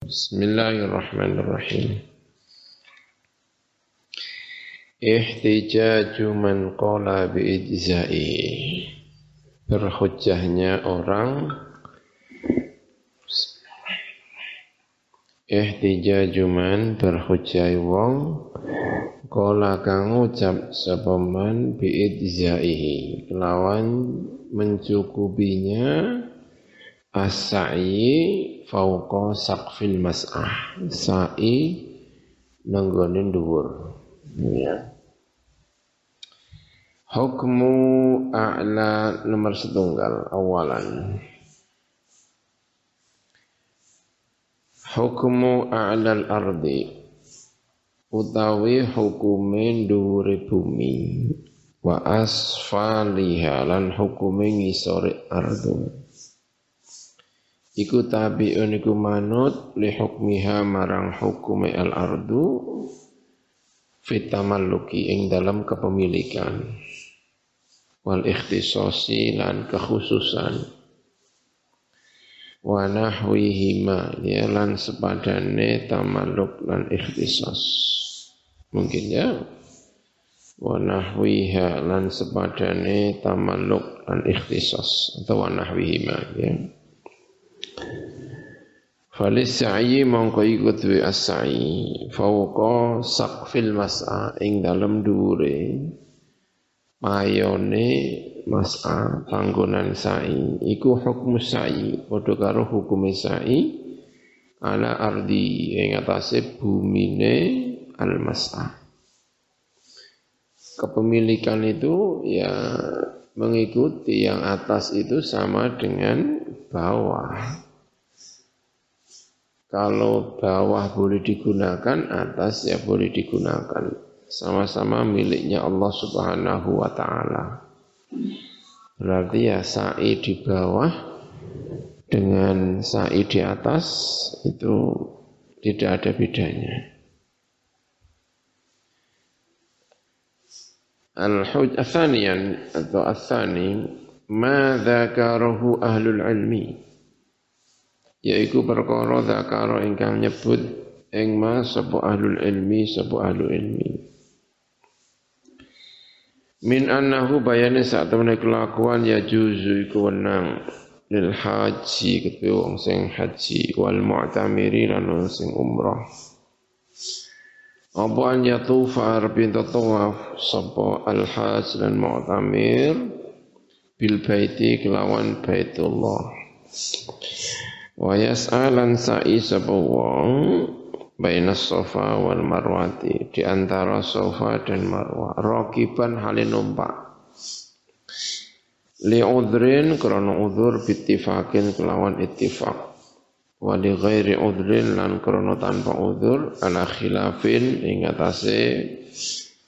Bismillahirrahmanirrahim. Ihtijaju man qala biijza'i. Berhujjahnya orang Ihtijaju man berhujjai wong Qala kang ucap sapa man biijza'ihi kelawan mencukupinya as-sa'i fauqa saqfil mas'ah. Sa'i nanggone dhuwur. Ya hukmu a'la nomor setunggal awalan. Hukmu a'lal ardi utawi hukume dhuwure bumi. Wa asfaliha lan hukume ngisore ardu iku tabi'un iku manut li hukmiha marang hukume al ardu fitamalluki ing dalam kepemilikan. Wal ikhtisasi lan kekhususan. Wa nahwihima ya lan sepadane tamalluk lan ikhtisas mungkin ya. Wa nahwiha lan sepadane tamalluk lan ikhtisas atau wa nahwihima ya Falis sa'i mongko iku duwe as-sa'i. Fauqa saqfil mas'a ing dalem dhuwure. Mayone mas'a panggonan sa'i. Iku hukum sa'i. Padha karo hukume sa'i. Ala ardi ing atase bumine al mas'a kepemilikan itu ya mengikuti yang atas itu sama dengan bawah kalau bawah boleh digunakan, atas ya boleh digunakan. Sama-sama miliknya Allah Subhanahu wa taala. Berarti ya sa'i di bawah dengan sa'i di atas itu tidak ada bedanya. Al-hujj atau al-thani ma dzakarahu ahlul ilmi yaiku perkara zakara ingkang nyebut ing ma sapa ahlul ilmi sapa ahlul ilmi. Min annahu bayane sak temene kelakuan ya juzu iku wenang lil haji ketua wong sing haji wal mu'tamiri lan wong sing umrah apa an yatufa arbin tatawaf? Sapa al haj lan mu'tamir bil baiti kelawan baitullah. Wa yas'alan sa'i sapa wong baina sofa wal marwati di antara sofa dan marwah rakiban halin numpak. Li udrin krana bittifakin kelawan ittifaq wa li ghairi udrin lan krana tanpa udzur ala khilafin ing atase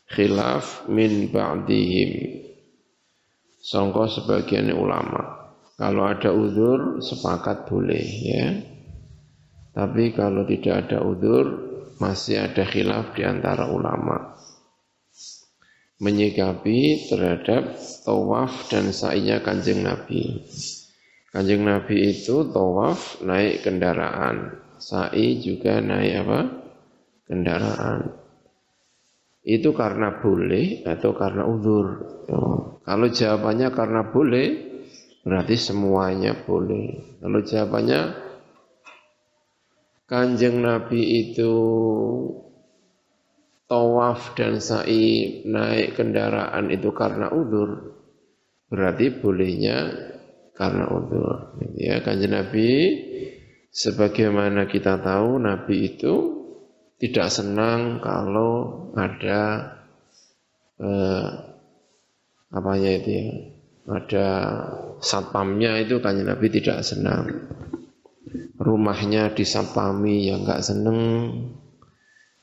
khilaf min ba'dihim sangka sebagian ulama kalau ada uzur sepakat boleh ya. Tapi kalau tidak ada uzur masih ada khilaf di antara ulama menyikapi terhadap tawaf dan sa'inya kanjeng Nabi. Kanjeng Nabi itu tawaf naik kendaraan, sa'i juga naik apa? Kendaraan. Itu karena boleh atau karena uzur. Kalau jawabannya karena boleh, Berarti semuanya boleh. Kalau jawabannya Kanjeng Nabi itu tawaf dan sa'i naik kendaraan itu karena udur, berarti bolehnya karena udur. Ya, Kanjeng Nabi sebagaimana kita tahu Nabi itu tidak senang kalau ada eh, apanya itu ya, ada satpamnya itu kan Nabi tidak senang. Rumahnya disatpami yang enggak seneng.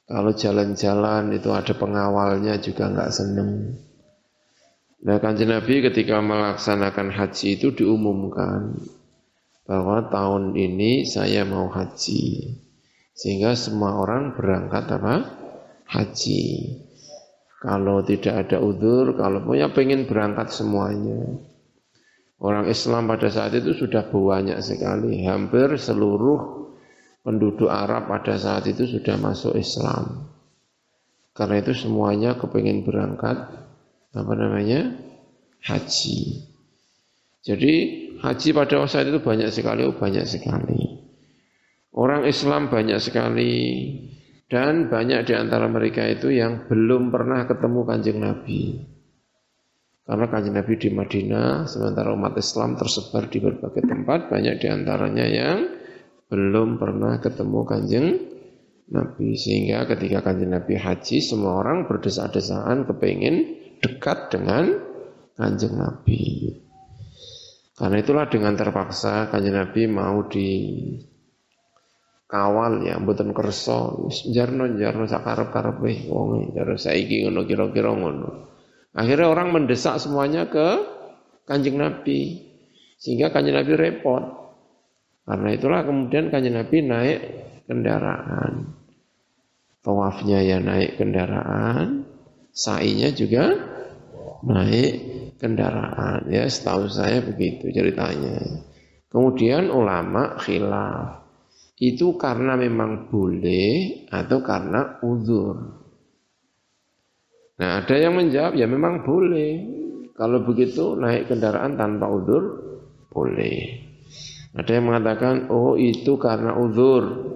Kalau jalan-jalan itu ada pengawalnya juga enggak seneng. Nah kanjeng Nabi ketika melaksanakan haji itu diumumkan bahwa tahun ini saya mau haji. Sehingga semua orang berangkat apa? Haji. Kalau tidak ada udur, kalau punya pengen berangkat semuanya. Orang Islam pada saat itu sudah banyak sekali, hampir seluruh penduduk Arab pada saat itu sudah masuk Islam. Karena itu semuanya kepengen berangkat apa namanya haji. Jadi haji pada saat itu banyak sekali, oh banyak sekali. Orang Islam banyak sekali dan banyak di antara mereka itu yang belum pernah ketemu kanjeng Nabi. Karena kanjeng Nabi di Madinah, sementara umat Islam tersebar di berbagai tempat, banyak di antaranya yang belum pernah ketemu kanjeng Nabi sehingga ketika kanjeng Nabi haji semua orang berdesak-desakan kepingin dekat dengan kanjeng Nabi. Karena itulah dengan terpaksa kanjeng Nabi mau di kawal ya mboten kersa jarno jarno sakarep-karepe wong jarno saiki ngono kira-kira ngono. Akhirnya orang mendesak semuanya ke kanjeng Nabi sehingga kanjeng Nabi repot. Karena itulah kemudian kanjeng Nabi naik kendaraan. Tawafnya ya naik kendaraan, sa'inya juga naik kendaraan. Ya setahu saya begitu ceritanya. Kemudian ulama khilaf. Itu karena memang boleh atau karena uzur. Nah ada yang menjawab ya memang boleh. Kalau begitu naik kendaraan tanpa uzur boleh. Ada yang mengatakan oh itu karena uzur.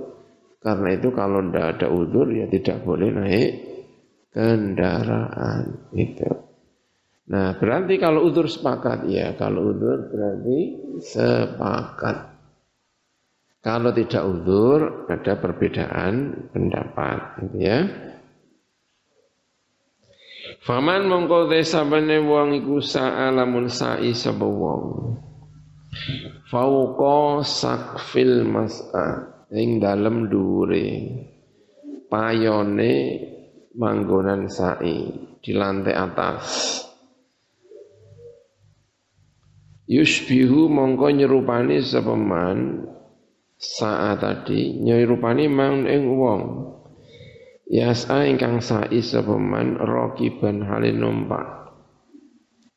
Karena itu kalau tidak ada udur ya tidak boleh naik kendaraan itu. Nah berarti kalau udur sepakat ya kalau udur berarti sepakat. Kalau tidak udur ada perbedaan pendapat gitu ya. Faman mongko desa bane wong iku sa'alamun sa'i sapa wong. Fauqa sakfil mas'a ing dalem dhuwure payone manggonan sa'i di lantai atas. Yushbihu mongko nyerupani sepeman saat tadi. Nyerupani mang ing wong. Yasa ingkang sa'i sepeman rokiban halin numpak.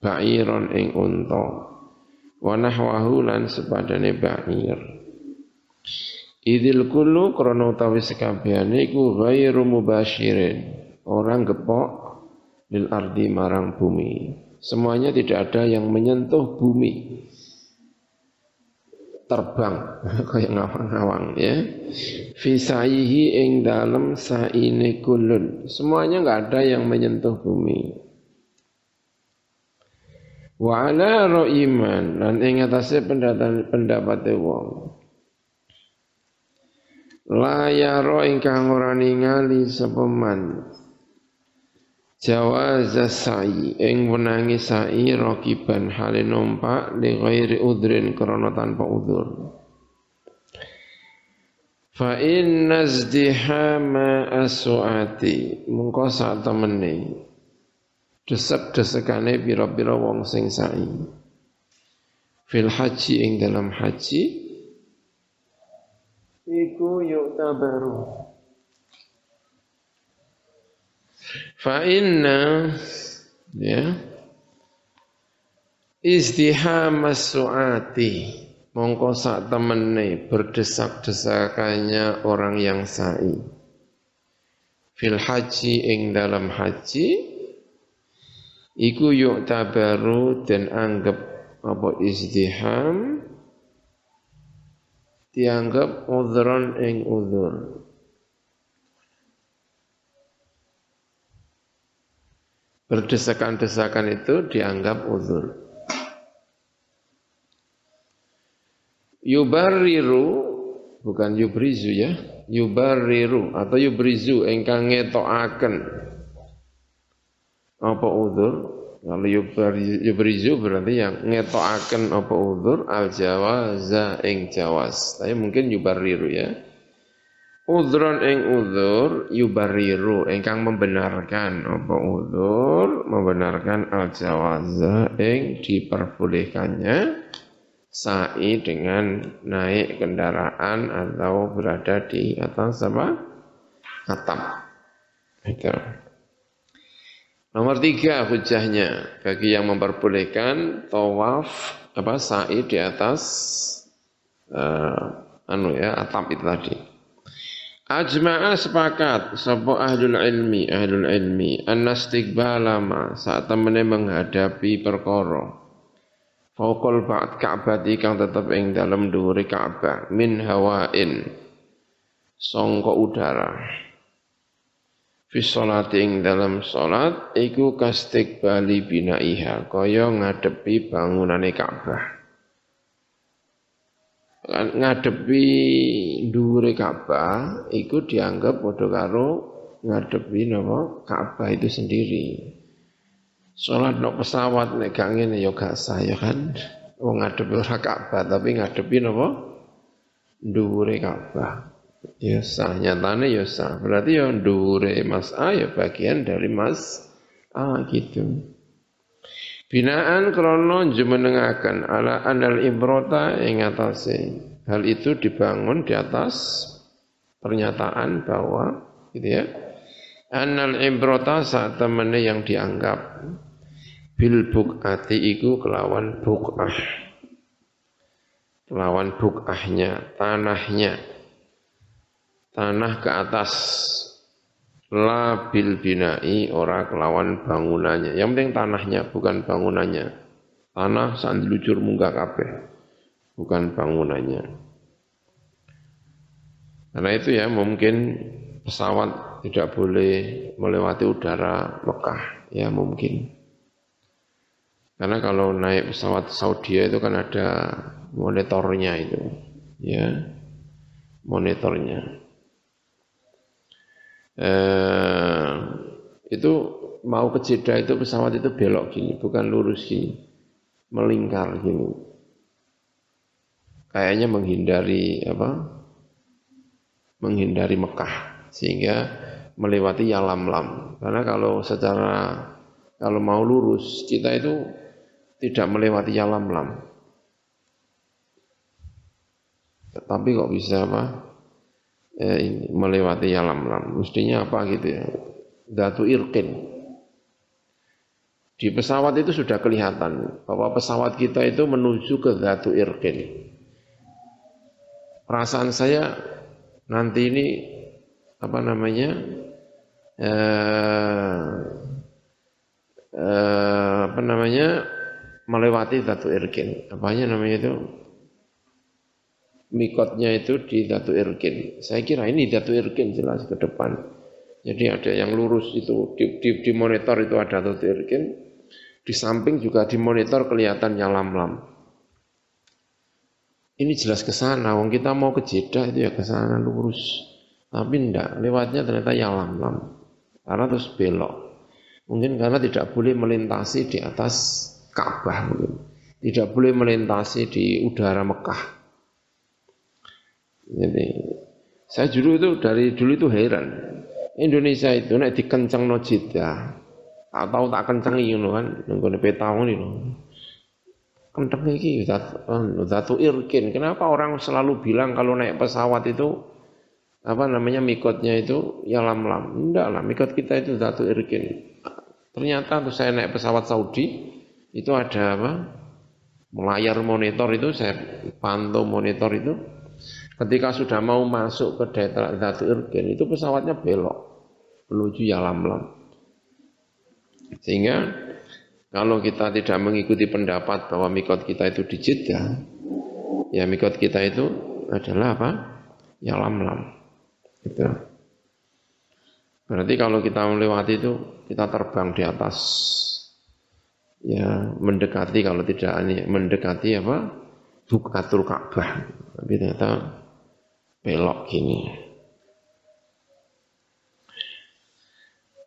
Ba'iron ing unta. Wanahwahu lan sepadane ba'ir. Idil kulu krono utawi sekabehane iku ghairu mubasyirin. Orang gepok lil ardi marang bumi. Semuanya tidak ada yang menyentuh bumi. Terbang kayak ngawang-ngawang ya. Fisaihi ing dalem saine kulun. Semuanya enggak ada yang menyentuh bumi. Wa ala iman lan ing atase pendapat wong la yaro ingkang ora ningali sapa jawaz sa'i ing wenangi sa'i rakiban hale numpak li ghairi udrin krana tanpa udzur fa inna zdihama asuati mungko sak temene. Desek-desekane pira-pira wong sing sa'i. Fil haji ing dalam haji iku yu'tabaru fa inna ya izdihamas suati mongko sak temene berdesak-desakannya orang yang sa'i. Fil haji ing dalam haji iku yu'tabaru dan anggap apa izdiham dianggap udhron ing udhur. Berdesakan-desakan itu dianggap udhur. Yubarriru bukan yubrizu ya, yubarriru atau yubrizu engkang ngetoaken apa udhur kalau yubrizu berarti yang ngetoaken apa udzur al jawaza ing jawas. Tapi mungkin yubariru ya. Udhron ing udzur yubariru ingkang membenarkan apa udzur membenarkan al jawaza ing diperbolehkannya sa'i dengan naik kendaraan atau berada di atas apa? atap. Itu. Nomor tiga hujahnya bagi yang memperbolehkan tawaf apa sa'i di atas uh, anu ya atap itu tadi. Ajma'a sepakat sapa ahlul ilmi ahlul ilmi annastiqbala ma saat temene menghadapi perkara. Fauqal ba'd Ka'bah kang tetep ing dalem dhuwure Ka'bah min hawain sangka udara. Fi sholati ing dalam salat iku kastiqbali binaiha kaya ngadepi bangunane Ka'bah ngadepi dhuwure Ka'bah iku dianggap padha karo ngadepi napa Ka'bah itu sendiri. Salat nok pesawat nek gak ya gak sah ya kan. Wong ngadepi ora Ka'bah tapi ngadepi napa dhuwure Ka'bah. Ya sah nyatane ya sah. Berarti ya dhuwure Mas A ya bagian dari Mas A gitu. Binaan krono jumenengaken ala anal ibrota ing atase. Hal itu dibangun di atas pernyataan bahwa gitu ya. Anal ibrota saat temene yang dianggap bil bukati iku kelawan bukah. Kelawan bukahnya, tanahnya. Tanah ke atas la bil binai ora kelawan bangunannya. Yang penting tanahnya bukan bangunannya. Tanah sandilucur munggah kabeh. Bukan bangunannya. Karena itu ya mungkin pesawat tidak boleh melewati udara Mekah. Ya mungkin. Karena kalau naik pesawat Saudi itu kan ada monitornya itu. Ya, monitornya eh, itu mau ke Jeddah itu pesawat itu belok gini, bukan lurus gini, melingkar gini. Kayaknya menghindari apa? Menghindari Mekah sehingga melewati Yalamlam. Karena kalau secara kalau mau lurus kita itu tidak melewati Yalamlam. Tetapi kok bisa apa? Eh, ini, melewati alam lam. Mestinya apa gitu ya? Datu irkin. Di pesawat itu sudah kelihatan bahwa pesawat kita itu menuju ke Datu Irkin. Perasaan saya nanti ini apa namanya eh, eh, apa namanya melewati Datu Irkin. Apanya namanya itu? Mikotnya itu di Datu Irkin. Saya kira ini Datu Irkin jelas ke depan. Jadi ada yang lurus itu di, di, di monitor itu ada Datu Irkin. Di samping juga di monitor kelihatan lam-lam. Ini jelas ke sana. Wong kita mau ke Jeddah itu ya ke sana lurus. Tapi enggak, lewatnya ternyata lam-lam. Karena terus belok. Mungkin karena tidak boleh melintasi di atas Ka'bah mungkin. Tidak boleh melintasi di udara Mekah. Jadi saya dulu itu dari dulu itu heran. Indonesia itu nek dikenceng no jeda, tak tahu tak kenceng ini kan, nunggu peta ini loh. Kenceng iki zatu irkin. Kenapa orang selalu bilang kalau naik pesawat itu apa namanya mikotnya itu ya lam lam. Enggak lah, mikot kita itu zatu irkin. Ternyata tuh saya naik pesawat Saudi itu ada apa? Layar monitor itu saya pantau monitor itu Ketika sudah mau masuk ke daerah Datu Irgen itu pesawatnya belok menuju Yalamlam. Sehingga kalau kita tidak mengikuti pendapat bahwa mikot kita itu di Jeddah, ya mikot kita itu adalah apa? Yalamlam. Gitu. Berarti kalau kita melewati itu kita terbang di atas ya mendekati kalau tidak mendekati apa? Bukatul Ka'bah. Tapi ternyata belok gini.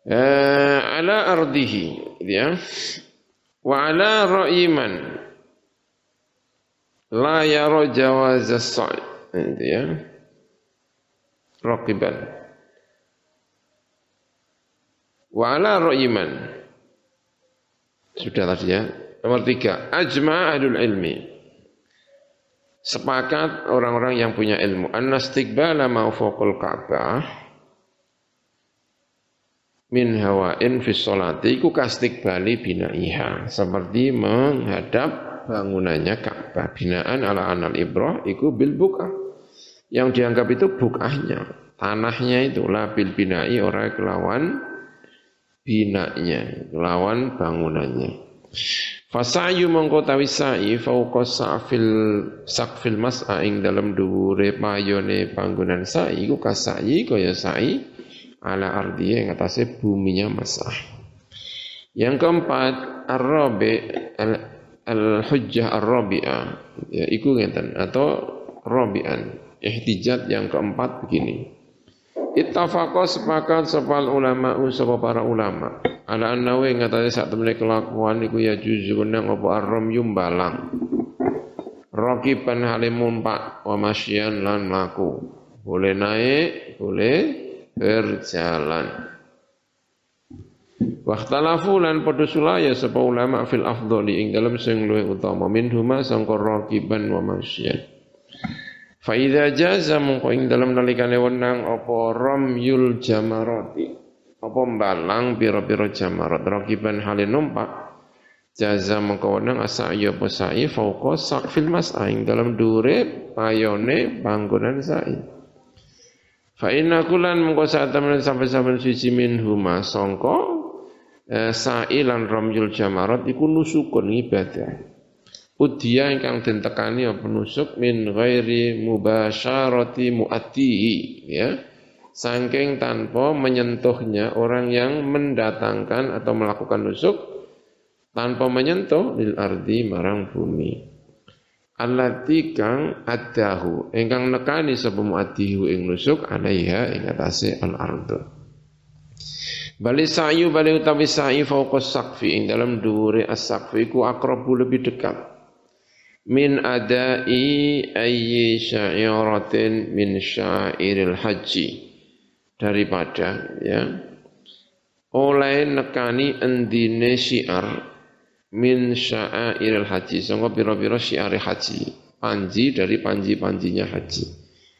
Eh, ala ardihi ya. Wa ala ra'iman la yara jawaz as-sa'i ya. Raqiban. Wa ala ra'iman sudah tadi ya. Nomor tiga, ajma ahlul ilmi sepakat orang-orang yang punya ilmu. Annastiqbala ma fawqal ka'bah min hawain fi sholati iku kastiqbali binaiha. Seperti menghadap bangunannya Ka'bah. Binaan ala anal ibrah iku bil buka. Yang dianggap itu bukahnya. Tanahnya itu labil binai orang kelawan binanya, kelawan bangunannya. Fasayu mengkotawi sa'i fauqa sa'fil saqfil mas'a ing dalam dhuwure payone panggonan sa'i iku kasa'i kaya sa'i ala ardi yang atasnya buminya mas'ah. Yang keempat ar-rabi al-hujjah ar-rabi'ah ya iku ngeten atau rabi'an ihtijat yang keempat begini Ittafaqo sepakat sepal ulama sapa para ulama ala annahu ngatasi sak temene kelakuan iku ya juzu nang apa arrom yumbalang Rakiban halim mumpak wa masyian lan laku boleh naik boleh berjalan. Waktalafu lan padha sulaya sapa ulama fil afdhali ing dalem sing luwih utama. Minhuma sangka raqiban wa masyian. Fa idza jaza mongko ing dalem nalikane wenang apa ramyul jamarati apa mbalang pira-pira jamarat raqiban hale numpak jaza wenang asa ya apa sa'i fauqa saqfil mas'a ing dalem dure payone panggonan sa'i. Fa inna kulan mongko saat temen sampai-sampai suci minhuma sangka eh, sa'i lan ramyul jamarat iku nusukun ibadah. Udia ingkang den tekani apa nusuk min ghairi mubasyarati mu'attihi ya. Saking tanpa menyentuhnya orang yang mendatangkan atau melakukan nusuk tanpa menyentuh lil ardi marang bumi. Allati kang adahu ingkang nekani sapa mu'attihi ing nusuk alaiha ing atase al ardu. Bali sa'yu bali utawi sa'i fauqa saqfi ing dalam dhuwure as-saqfi iku akrabu lebih dekat min adai ayyi syairatin min syairil haji daripada ya oleh nekani endine syiar min syairil haji. Sangka pira-pira syiar haji panji dari panji-panjinya haji.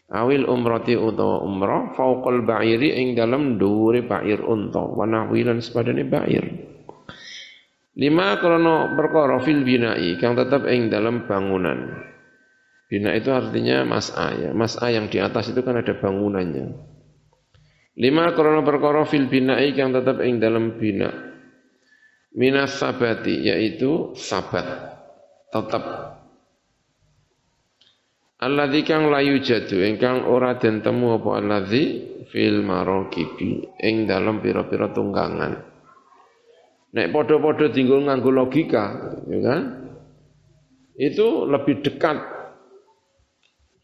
Awil umrati utawa umrah fauqal ba'iri ing dalam dhuwure ba'ir unta wa nahwi lan sepadane ba'ir. Lima krono perkara fil binai kang tetap ing dalam bangunan. Bina itu artinya mas'a ya. Mas'a yang di atas itu kan ada bangunannya lima krono perkara fil binai kang tetap ing dalam bina minas sabati yaitu sabat tetap Alladzi kang layu jadu ingkang ora den temu apa alladzi fil maraqibi ing dalam pira-pira tunggangan. Nek padha-padha dinggo nganggo logika, ya kan? Itu lebih dekat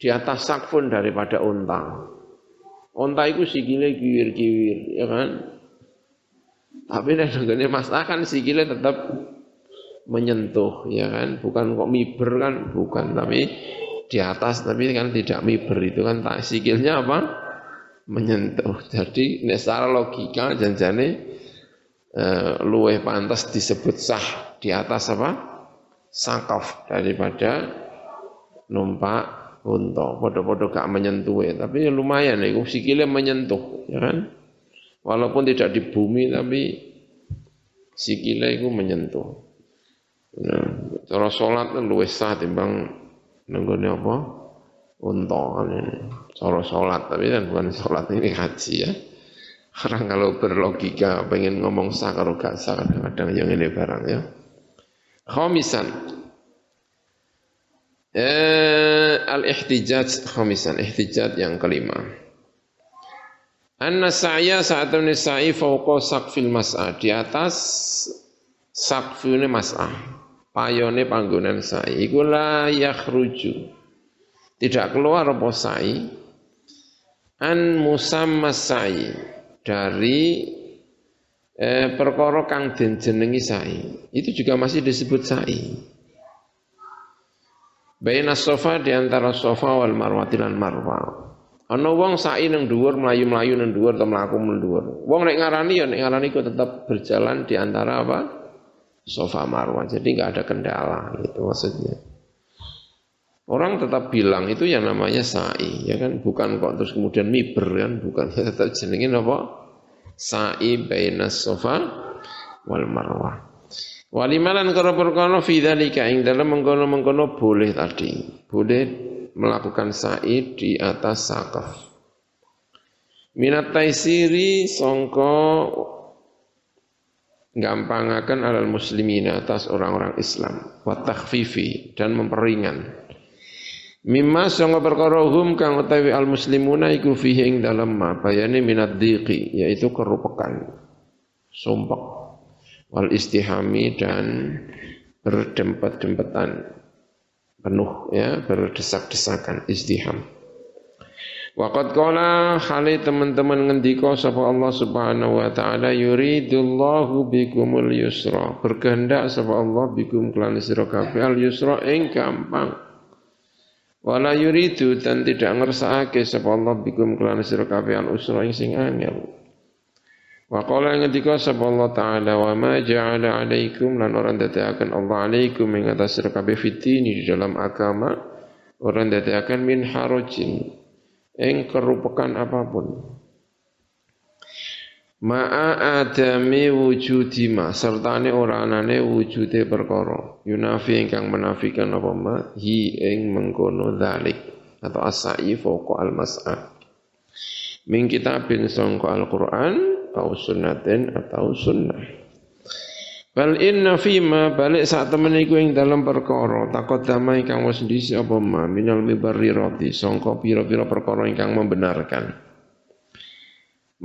di atas sakfun daripada unta. Unta itu sikile kiwir-kiwir, ya kan? Tapi nek nenggone Mas kan sikile tetap menyentuh, ya kan? Bukan kok miber kan, bukan, tapi di atas tapi kan tidak miber. Itu kan tak sikilnya apa? Menyentuh. Jadi nek secara logika janjane uh, luweh pantas disebut sah di atas apa? Sakaf daripada numpak unta podo-podo gak menyentuh ya tapi ya lumayan ya sikilnya menyentuh ya kan walaupun tidak di bumi tapi sikilnya itu menyentuh nah, cara sholat luweh sah timbang nenggone apa? Unta kan ini. Cara sholat, tapi kan bukan sholat ini haji ya. Orang kalau berlogika pengen ngomong sah kalau gak sah kadang-kadang yang ini barang ya. Khomisan. Eh, al-ihtijaj khomisan. Ihtijaj yang kelima. Anna sa'ya saat ini sa'i fauqa saqfil mas'ah. Di atas saqfil mas'ah payone panggonan sa'i iku la yakhruju tidak keluar apa sa'i an musamma sa'i dari eh, perkara kang den jenengi sa'i itu juga masih disebut sa'i Baina sofa di antara sofa wal marwati lan marwa. Ana wong sa'i nang dhuwur mlayu-mlayu nang dhuwur atau mlaku nang dhuwur. Wong nek ngarani ya nek ngarani kok tetap berjalan di antara apa? sofa marwah. Jadi nggak ada kendala gitu maksudnya. Orang tetap bilang itu yang namanya sa'i, ya kan? Bukan kok terus kemudian miber kan? Bukan tetap jenengin apa? Sa'i bainas sofa wal marwah. Walimalan karo perkono fi dzalika ing dalam mengkono-mengkono boleh tadi. Boleh melakukan sa'i di atas sakaf. minat taisiri songko gampangaken alal muslimin atas orang-orang Islam wa takhfifi dan memperingan Mimma sanga perkara hum kang utawi al muslimuna iku fihi ing dalem ma bayane minat dhiqi yaitu kerupekan sumpek wal istihami dan berdempet-dempetan penuh ya berdesak-desakan istiham. Waqad qala hali teman-teman ngendika sapa Allah Subhanahu wa taala yuridullahu bikumul yusra. Berkehendak sapa Allah bikum kelan sira kabeh al yusra ing gampang. Wala yuridu dan tidak ngersakake sapa Allah bikum kelan sira kabeh al usra ing sing angel. Wa qala ngendika sapa Allah taala wa ma ja'ala alaikum lan orang dadekaken Allah alaikum ing atas sira kabeh fitini di dalam agama. Orang dadekaken min harajin ing kerupakan apa pun. Ma'a adami wujudi ma sertane ora anane wujude perkara. Yunafi ingkang menafikan apa ma? Hi ing mengkono dzalik atau asai fauqa al mas'a min kitabin sangka Al-Qur'an atau sunnatin atau sunnah. Bal inna fima balik saat temen iku ing dalam perkara takut damai kang wis dhisik apa ma minal mibarrirati sangka pira-pira perkara ingkang membenarkan.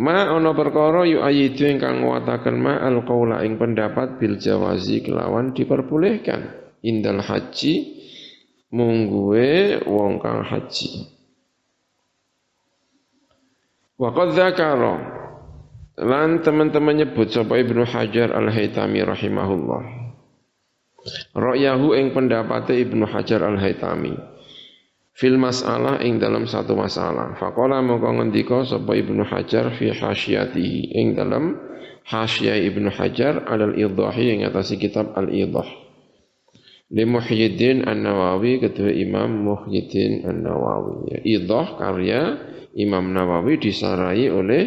Ma ana perkara yu ayidu ingkang nguwataken ma al ing pendapat bil jawazi kelawan diperbolehkan. Indal haji mungguwe wong kang haji. Wa qad dzakara lan teman-teman nyebut sapa Ibnu Hajar Al-Haitami rahimahullah. Ra'yahu ing pendapate Ibnu Hajar Al-Haitami fil masalah ing dalam satu masalah. Faqala mongko ngendika sapa Ibnu Hajar fi hasyiyatihi ing dalam hasyiyah Ibnu Hajar alal idahi ing atas kitab al-idah. Li Muhyiddin An-Nawawi ketua Imam Muhyiddin An-Nawawi. Ya, idah karya Imam Nawawi disarai oleh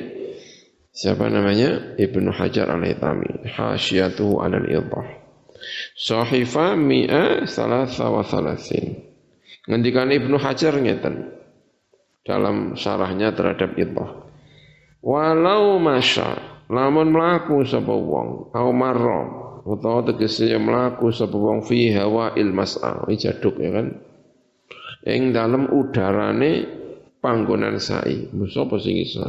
siapa namanya? Ibnu Hajar Al-Haytami. Hasyiyatuhu alal idah. Sahifa mi'a salasa wa salasin. Ngendikan Ibnu Hajar ngeten dalam syarahnya terhadap itu. Walau masya lamun melaku sapa wong au marra utawa tegese melaku sapa wong fi hawa il mas'a jaduk ya kan. Ing dalam udarane panggonan sa'i. Sapa sing iso?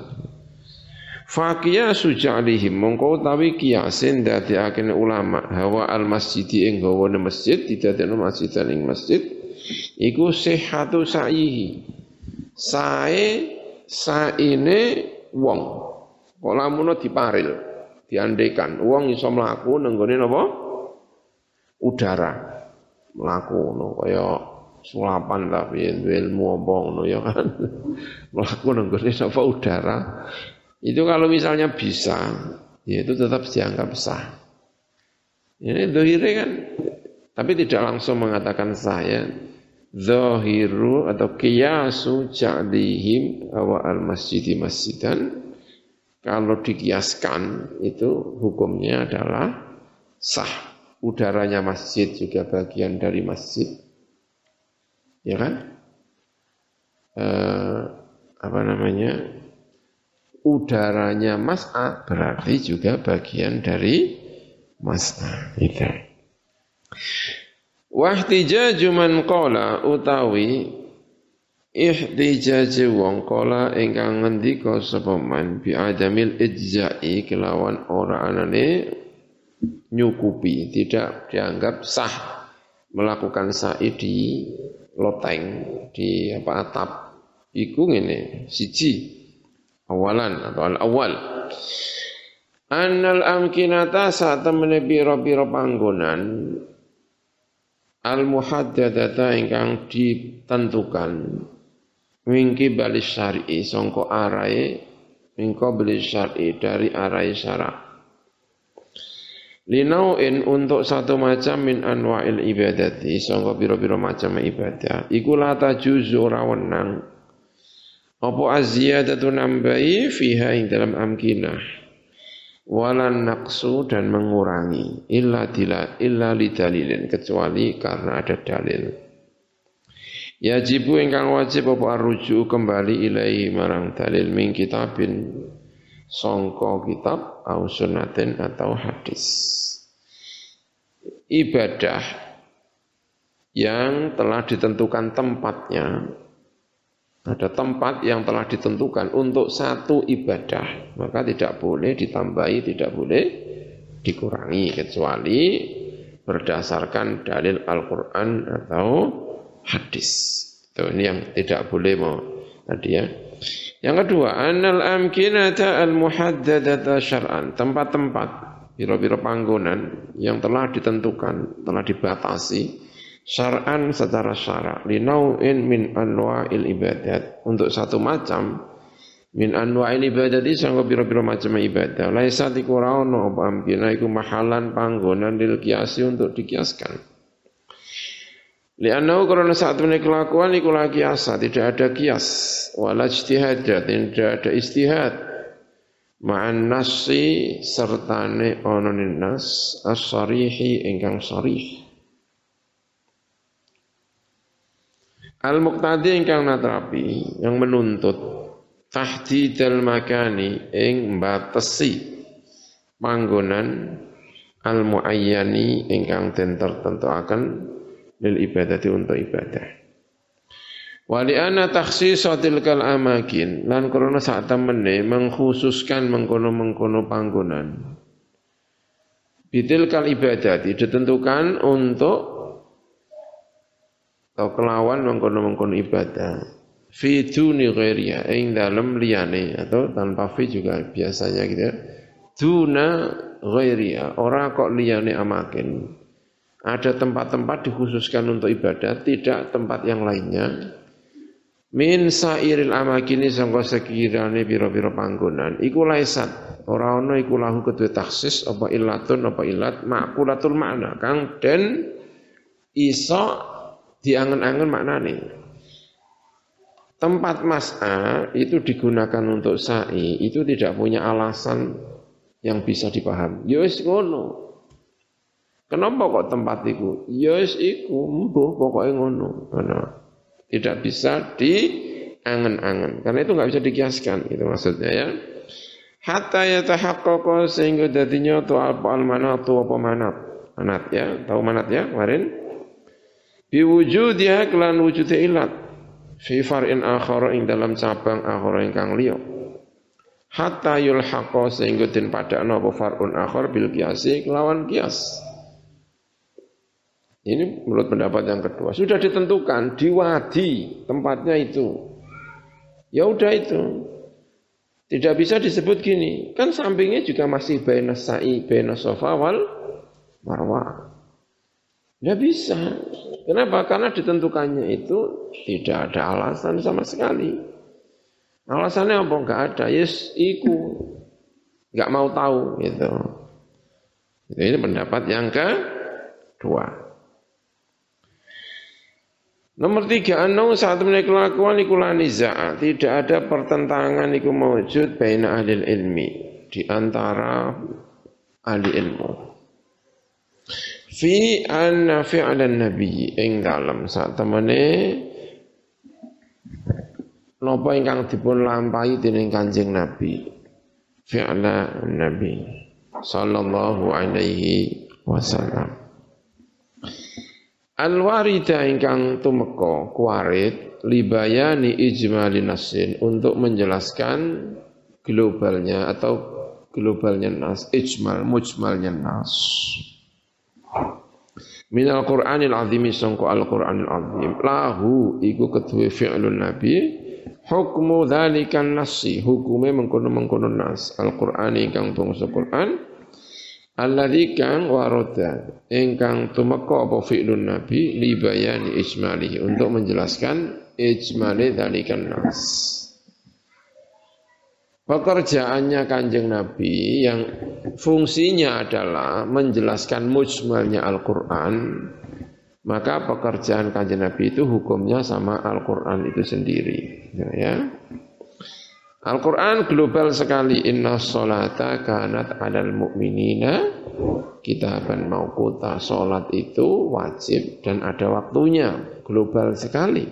Fakia sujalihim mongko utawi kiasin dadekake ulama hawa al masjid ing gawane masjid didadekno masjid ing masjid iku sehatu sa'ihi sae saine wong kok lamun diparil diandekan wong iso mlaku nang gone napa? Udara. Mlaku ngono kaya sulapan tapi ilmu apa ngono ya kan? Mlaku nang gone napa udara. Itu kalau misalnya bisa ya itu tetap dianggap sah. Ini dohire kan tapi tidak langsung mengatakan saya. Zahiru atau kiasu ja'lihim awa al masjidi masjidan kalau dikiaskan itu hukumnya adalah sah. Udaranya masjid juga bagian dari masjid. Ya kan? Eh, apa namanya? Udaranya mas'a berarti juga bagian dari mas'a itu Wahtijaju man qala utawi ihtijaju wong qala ingkang ngendika sapa man bi adamil ijza'i kelawan ora anane nyukupi tidak dianggap sah melakukan sa'i di loteng di apa atap iku ngene siji awalan atau al awal annal amkinata saat temene pira-pira panggonan al muhaddadata ingkang ditentukan mingki bali syar'i sangka arae mingko bali syar'i dari arai syara' Linauin untuk satu macam min anwa'il ibadati sangka pira-pira macam ibadah. Iku lata juzu ora wenang. Apa aziyadatu nambahi fiha ing dalam amkinah. Walan naqsu dan mengurangi. Illa dila illa lidalilin kecuali karena ada dalil Yajibu ingkang wajib apa arruju kembali ilai marang dalil min kitabin. Songko kitab au sunnatin atau hadis. Ibadah yang telah ditentukan tempatnya. Ada tempat yang telah ditentukan untuk satu ibadah, maka tidak boleh ditambahi, tidak boleh dikurangi kecuali berdasarkan dalil Al-Qur'an atau hadis. Itu ini yang tidak boleh mau tadi ya. Yang kedua, anal amkinata al muhaddadata syar'an, tempat-tempat biro-biro panggonan yang telah ditentukan, telah dibatasi syar'an secara syara' linau'in min anwa'il ibadat. Untuk satu macam min anwa'il ibadat itu sangka biro-biro macam ibadah. Laisa tikurauno apa amkina iku mahalan panggonan lil kiasi untuk dikiaskan Lianau karena saat ini kelakuan iku lagi asa, tidak ada kias, wala ijtihad, tidak ada istihad. Ma'an nasi sertane ononin nas as-sarihi ingkang sarih. Al-muqtadi ingkang natrapi yang menuntut tahdidal makani ing batesi panggonan al-muayyani ingkang den tertentuaken lil ibadati untuk ibadah. Wali ana takhsisatil kal amakin lan krana sak temene mengkhususkan mengkono-mengkono panggonan. Bitil kal ibadati ditentukan untuk atau kelawan mengkono-mengkono ibadah. Fi duni ghairiya ing dalam liyane atau tanpa fi juga biasanya gitu ya. Duna ghairiya, ora kok liyane amakin. Ada tempat-tempat dikhususkan untuk ibadah, tidak tempat yang lainnya. Min sairil amakini sangka sekirane pira-pira panggonan. Iku laisat, ora ana iku lahu kedue taksis apa illatun apa illat makulatul makna kang den iso diangen-angen maknane. Tempat mas'a itu digunakan untuk sa'i itu tidak punya alasan yang bisa dipaham. Ya wis ngono. Kenapa kok tempat itu? Ya iku, mbuh pokoknya ngono. Tidak bisa diangen-angen. Karena itu nggak bisa dikiaskan, itu maksudnya ya. Hatta yatahaqqaqa sehingga dadinya tu apa al tu apa manat. Manat ya, tahu manat ya kemarin? Biwujudiha kelan wujud ilat. Fi far'in akhara ing dalam cabang akhara ingkang liya. Hatta yulhaqa sehingga den padakno apa far'un akhar bil kiasi kelawan kias. Ini menurut pendapat yang kedua. Sudah ditentukan di wadi tempatnya itu. Ya udah itu. Tidak bisa disebut gini. Kan sampingnya juga masih baina sa'i, baina sofa wal marwah. Tidak bisa. Kenapa? Karena ditentukannya itu tidak ada alasan sama sekali. Alasannya apa? Enggak ada. Yes, iku. Enggak mau tahu gitu. Ini pendapat yang kedua. Nomor tiga, anau saat menaik kelakuan iku niza'a. Tidak ada pertentangan iku mewujud baina ahli ilmi. Di antara ahli ilmu. Fi anna fi'lan nabi ing dalam saat temene napa ingkang dipun lampahi dening Kanjeng Nabi. Fi'la Nabi sallallahu alaihi wasallam. Al-warida ingkang tumeka kuarit libayani ijmali nasin untuk menjelaskan globalnya atau globalnya nas ijmal mujmalnya nas. Min al-Qur'anil azimi sangko al-Qur'anil azim. Lahu iku kedue fi'lun nabi. Hukmu dzalikan nasi hukume mengkono-mengkono nas. al-Qur'ani ingkang bangsa Qur'an Alladzi kang warada ingkang tumeka apa fi'lun nabi li bayani ijmali untuk menjelaskan ijmali dzalikan nas. Pekerjaannya kanjeng Nabi yang fungsinya adalah menjelaskan mujmalnya Al-Quran, maka pekerjaan kanjeng Nabi itu hukumnya sama Al-Quran itu sendiri. Ya. Al-Quran global sekali. Inna sholata kanat alal mu'minina kitaban mauquta. Sholat itu wajib dan ada waktunya. Global sekali.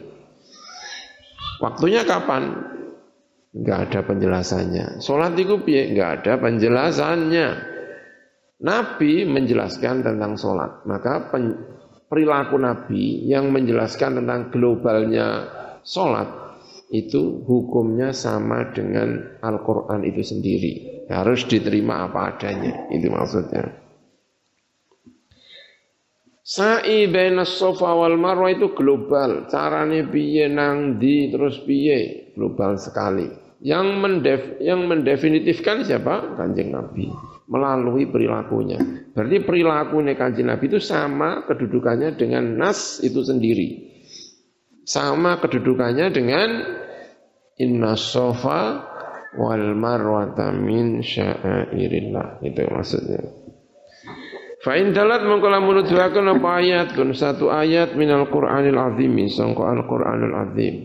Waktunya kapan? Enggak ada penjelasannya. Sholat itu piye? Enggak ada penjelasannya. Nabi menjelaskan tentang sholat. Maka perilaku Nabi yang menjelaskan tentang globalnya sholat itu hukumnya sama dengan Al-Quran itu sendiri. Harus diterima apa adanya. Itu maksudnya. Sa'i baina sofa wal marwah itu global. Carane piye nang di terus piye global sekali. Yang mendef yang mendefinitifkan siapa? Kanjeng Nabi melalui perilakunya. Berarti perilakunya kanjeng Nabi itu sama kedudukannya dengan nas itu sendiri. Sama kedudukannya dengan inna sofa wal marwata min sya'airillah. Itu maksudnya. Fa in dalat mongko lamun apa ayat kun satu ayat minal Qur'anil azim sangka Al-Qur'anul azim.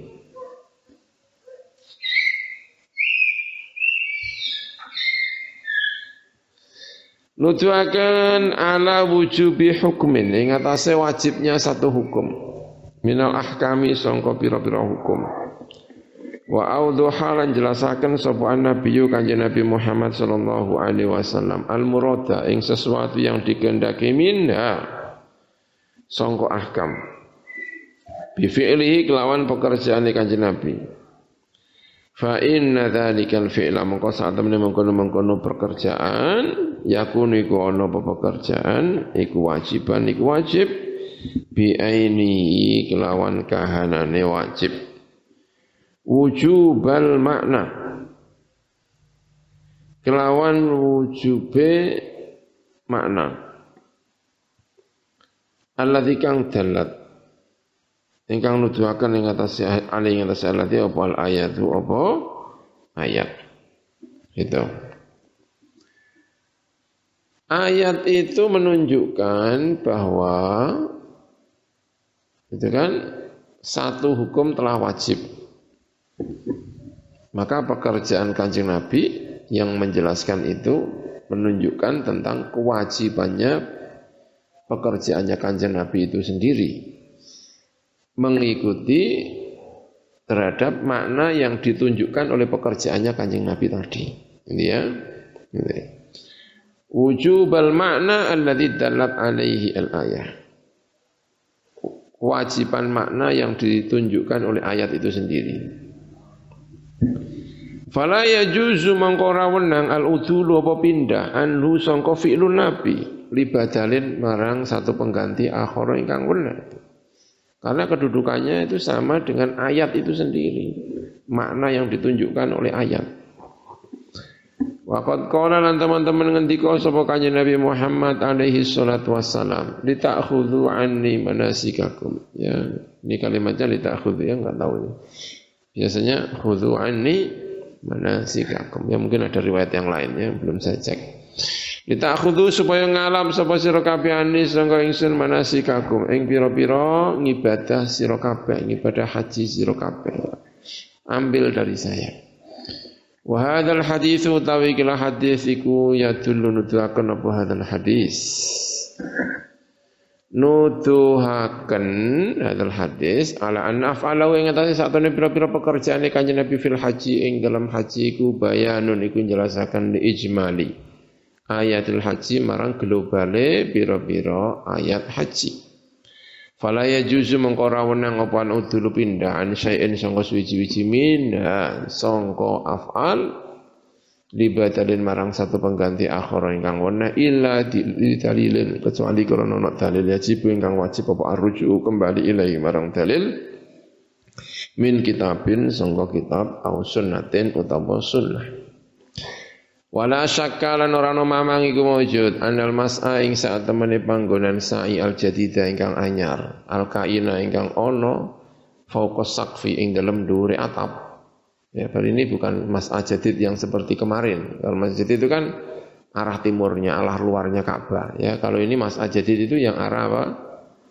Nuduhaken ala wujubi hukmin ing atase wajibnya satu hukum minal ahkami sangka pira-pira hukum. Wa awduha lan jelasaken sapa nabiyyu kanjeng Nabi Muhammad sallallahu alaihi wasallam. Al murada ing sesuatu yang dikehendaki minha. Sangka ahkam. Bi fi'lihi kelawan pekerjaan kanjeng Nabi. Fa inna dzalikal fi'la mongko saat temene mengkono-mengkono pekerjaan yakunu iku ana pekerjaan iku wajiban iku wajib. Bi aini kelawan kahanane wajib wujubal makna. Kelawan wujube makna. Alladzi kang dalat. Ingkang nuduhaken ing atas ali ing atas alladzi apa al ayatu apa ayat. Itu ayat itu menunjukkan bahwa itu kan satu hukum telah wajib maka pekerjaan kanjeng Nabi yang menjelaskan itu menunjukkan tentang kewajibannya pekerjaannya kanjeng Nabi itu sendiri mengikuti terhadap makna yang ditunjukkan oleh pekerjaannya kanjeng Nabi tadi. Ini ya. Ini. Wujubal makna alladhi dalat alaihi al-ayah. Kewajiban makna yang ditunjukkan oleh ayat itu sendiri. Fala yajuzu mangkora wenang al udulu apa pindah anhu sangka fi'lun nabi libadalin marang satu pengganti akhara ingkang wenang. Karena kedudukannya itu sama dengan ayat itu sendiri. Makna yang ditunjukkan oleh ayat. Waqad qala lan teman-teman ngendika sapa kanjeng Nabi Muhammad alaihi salatu wassalam, "Litakhudhu anni manasikakum." Ya, ini kalimatnya litakhudhu ya enggak tahu ini. Biasanya khudhu anni manasikakum. Ya mungkin ada riwayat yang lain ya, belum saya cek. Kita akhudu supaya ngalam sapa sira kabeh ani sangka ingsun manasikakum ing pira-pira ngibadah sira kabeh, ngibadah haji sira kabeh. Ambil dari saya. Wa hadzal hadis utawi kila hadis iku yadullu nuduhaken apa hadzal hadis nuduhaken hadal hadis ala anna af'ala wa ing atase satune pira-pira pekerjaan kanjeng Nabi fil haji ing dalam haji iku bayanun iku njelasaken li ijmali. Ayatul haji marang globale pira-pira ayat haji. Fala yajuzu mengko ora wenang apa udul pindah an syai'in sangka suwi-wiji min sangka af'al libadalin marang satu pengganti akhir ingkang wena illa dalilin kecuali karena ana dalil wajib ingkang wajib apa arruju kembali ilahi marang dalil. Min kitabin sangka kitab au sunnatin utawa sunnah. Wala syakka lan ora ana mamang iku maujud anal mas'a ing saat temene panggonan sa'i al jadida ingkang anyar al kaina ingkang ana fauqa sakfi ing dalem dhuwure atap Ya, kali ini bukan Mas Ajadid yang seperti kemarin. Kalau Mas Ajadid itu kan arah timurnya, arah luarnya Ka'bah. Ya, kalau ini Mas Ajadid itu yang arah apa?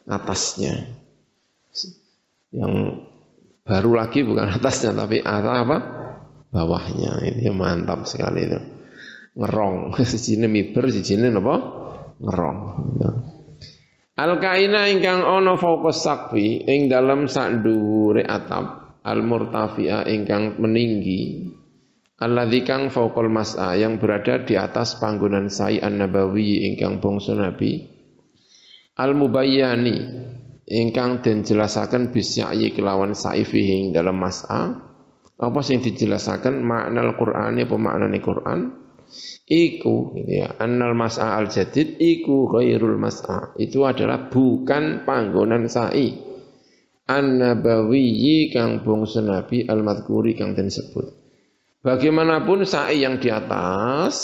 Atasnya. Yang baru lagi bukan atasnya, tapi arah apa? Bawahnya. Ini mantap sekali itu. Ngerong. Sijine miber, sijine apa? Ngerong. Ya. Al kaina ingkang ana fauqa sakfi ing dalam sak dhuwure atap al murtafi'a ingkang meninggi alladzi kang fauqal mas'a yang berada di atas panggonan sa'i an-nabawi ingkang bangsa nabi al mubayyani ingkang den jelasaken bisya'i kelawan sa'i fihi dalam mas'a apa sing dijelasaken? Makna Al-Qur'an apa maknane Qur'an? Iku gitu ya annal mas'a al jadid iku ghairul mas'a itu adalah bukan panggonan sa'i an-nabawiyyi kang bangsa nabi al-madhkuri kang den sebut. Bagaimanapun sa'i yang di atas,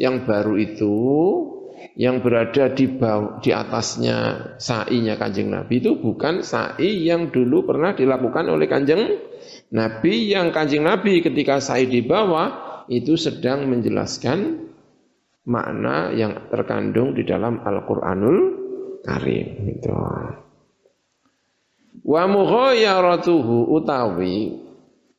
yang baru itu, yang berada di bawah, di atasnya sa'inya kanjeng Nabi itu bukan sa'i yang dulu pernah dilakukan oleh kanjeng Nabi. Yang kanjeng Nabi ketika sa'i di bawah itu sedang menjelaskan makna yang terkandung di dalam Al-Qur'anul Karim. Itu. Wa mughayaratuhu utawi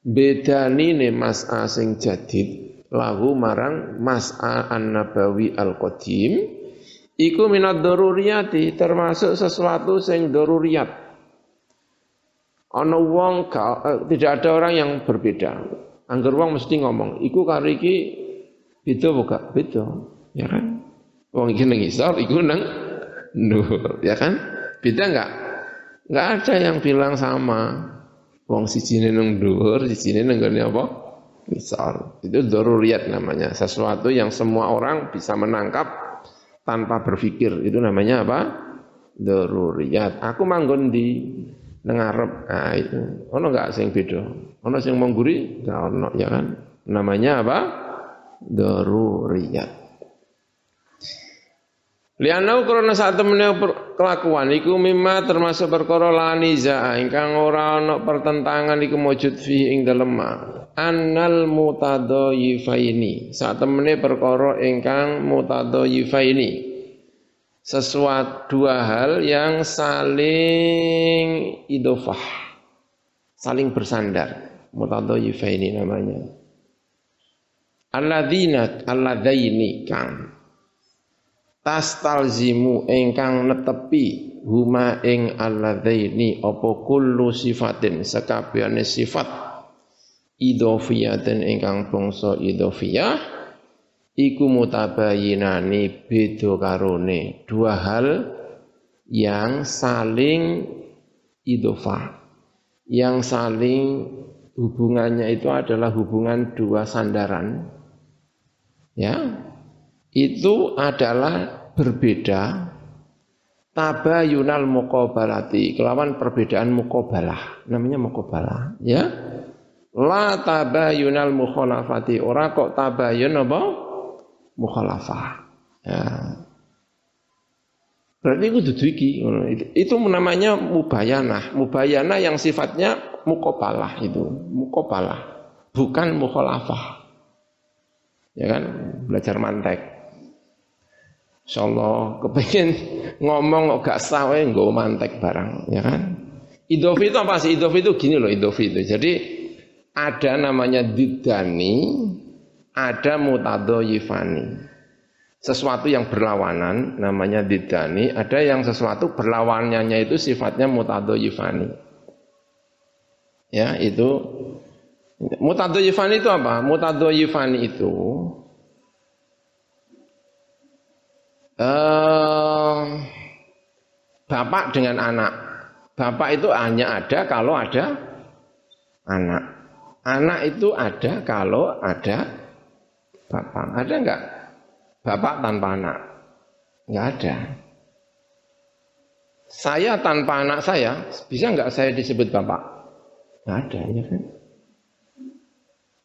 bedanine mas'a sing jadid lahu marang mas'a an-nabawi al-qadim iku minad daruriyati termasuk sesuatu sing daruriyat. Ana wong eh, tidak ada orang yang berbeda. Angger wong mesti ngomong iku karo iki beda gak? Beda ya kan? Wong iki nang isor iku nang nur ya kan? Beda enggak enggak ada yang bilang sama Wong sijine nang dhuwur, sijine nang gone apa? Misal. Itu daruriyat namanya, sesuatu yang semua orang bisa menangkap tanpa berpikir. Itu namanya apa? Daruriyat. Aku manggon di nang ngarep. Nah, itu. Ono enggak sing beda? Ono sing mengguri? Enggak ono, ya kan? Namanya apa? Daruriyat. Lianau karena saat temennya kelakuan iku mimma termasuk perkara laniza ingkang ora ana pertentangan iku mujud fi ing dalem annal mutadayifaini saat temene perkara ingkang mutadayifaini sesuatu dua hal yang saling idofah saling bersandar. Mutadayifaini namanya. Alladzina alladzaini kang tastalzimu ingkang netepi huma ing alladzaini apa kullu sifatin sekabehane sifat idhofiyatin ingkang bangsa idhofiyah iku mutabayinani beda karone. Dua hal yang saling idhofah yang saling hubungannya itu adalah hubungan dua sandaran. Ya itu adalah berbeda tabayunal muqabalati kelawan perbedaan muqabalah namanya muqabalah ya. La tabayunal mukhalafati ora kok tabayun apa? Mukhalafah ya. Berarti itu dudu itu namanya mubayanah. Mubayanah yang sifatnya muqabalah itu muqabalah bukan mukhalafah. Ya kan? Belajar mantek Insyaallah kepengen ngomong kok gak sah wae nggo mantek barang, ya kan? Idofi itu apa sih? Idofi itu gini loh, idofi itu. Jadi ada namanya didani, ada mutadoyifani. Sesuatu yang berlawanan namanya didani, ada yang sesuatu berlawanannya itu sifatnya mutadoyifani. Ya, itu mutadoyifani itu apa? Mutadoyifani itu bapak dengan anak. Bapak itu hanya ada kalau ada anak. Anak itu ada kalau ada bapak. Ada enggak? Bapak tanpa anak? Enggak ada. Saya tanpa anak saya, bisa enggak saya disebut bapak? Enggak ada, ya kan?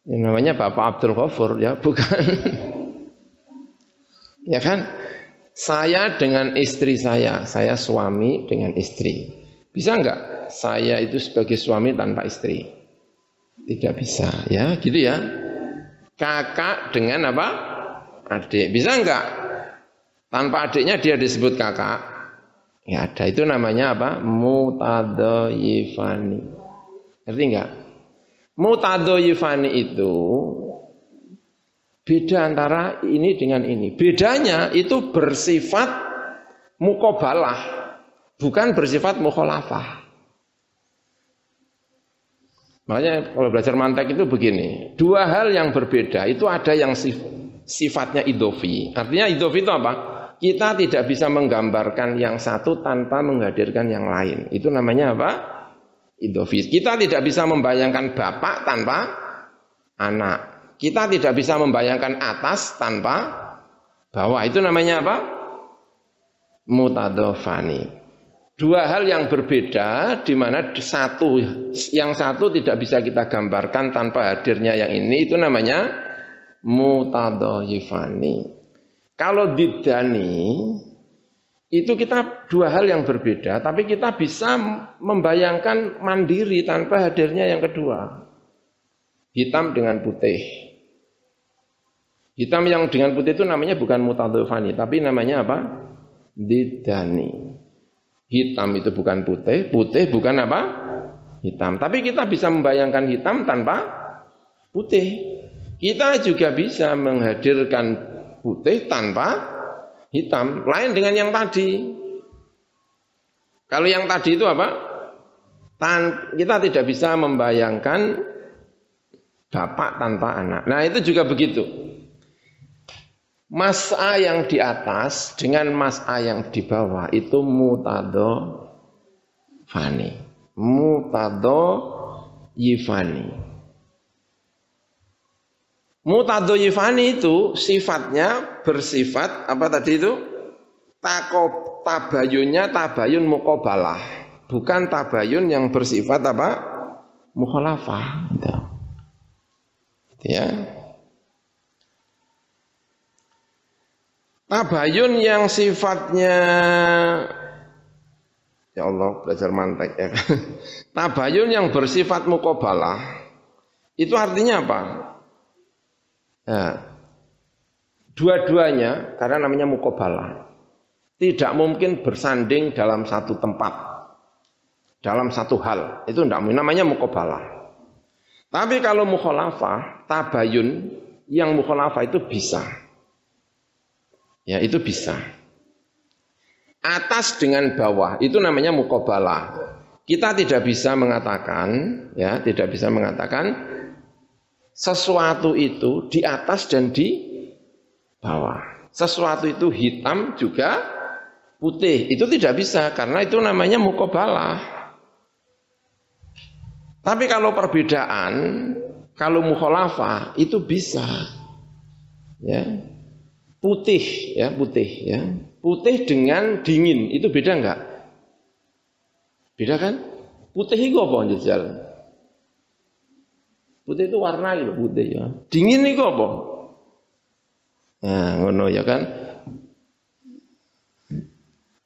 Yang namanya Bapak Abdul Ghafur, ya bukan. ya kan? Saya dengan istri saya, saya suami dengan istri. Bisa enggak saya itu sebagai suami tanpa istri? Tidak bisa, ya gitu ya. Kakak dengan apa? Adik. Bisa enggak? Tanpa adiknya dia disebut kakak. Ya ada, itu namanya apa? Mutadoyifani. Ngerti enggak? Mutadoyifani itu Beda antara ini dengan ini. Bedanya itu bersifat mukobalah, bukan bersifat mukholafah. Makanya kalau belajar mantek itu begini, dua hal yang berbeda itu ada yang sif, sifatnya idofi. Artinya idofi itu apa? Kita tidak bisa menggambarkan yang satu tanpa menghadirkan yang lain. Itu namanya apa? Idofi. Kita tidak bisa membayangkan bapak tanpa anak. Kita tidak bisa membayangkan atas tanpa bawah. Itu namanya apa? Mutadofani. Dua hal yang berbeda di mana satu yang satu tidak bisa kita gambarkan tanpa hadirnya yang ini itu namanya mutadoyifani. Kalau didani itu kita dua hal yang berbeda tapi kita bisa membayangkan mandiri tanpa hadirnya yang kedua. Hitam dengan putih. Hitam yang dengan putih itu namanya bukan mutadoyifani tapi namanya apa? Didani. Hitam itu bukan putih, putih bukan apa? Hitam. Tapi kita bisa membayangkan hitam tanpa putih. Kita juga bisa menghadirkan putih tanpa hitam. Lain dengan yang tadi. Kalau yang tadi itu apa? Tan kita tidak bisa membayangkan bapak tanpa anak. Nah itu juga begitu. Mas A yang di atas dengan Mas A yang di bawah itu mutado fani. Mutado yifani. Mutado yifani itu sifatnya bersifat apa tadi itu? Tako tabayunnya tabayun mukobalah. Bukan tabayun yang bersifat apa? Mukhalafah. Gitu. Ya. Tabayun yang sifatnya Ya Allah belajar mantek ya. Tabayun yang bersifat mukobalah itu artinya apa? Ya, dua-duanya karena namanya mukobalah tidak mungkin bersanding dalam satu tempat dalam satu hal itu tidak namanya mukobalah. Tapi kalau mukholafah tabayun yang mukholafah itu bisa. Ya, itu bisa. Atas dengan bawah itu namanya mukobalah. Kita tidak bisa mengatakan, ya, tidak bisa mengatakan sesuatu itu di atas dan di bawah. Sesuatu itu hitam juga putih. Itu tidak bisa karena itu namanya mukobalah. Tapi kalau perbedaan, kalau mukholafah itu bisa. Ya, putih ya putih ya. Putih dengan dingin itu beda enggak beda kan? Putih itu apa jajal putih itu warna itu putih ya. Dingin itu apa? Nah ngono ya kan?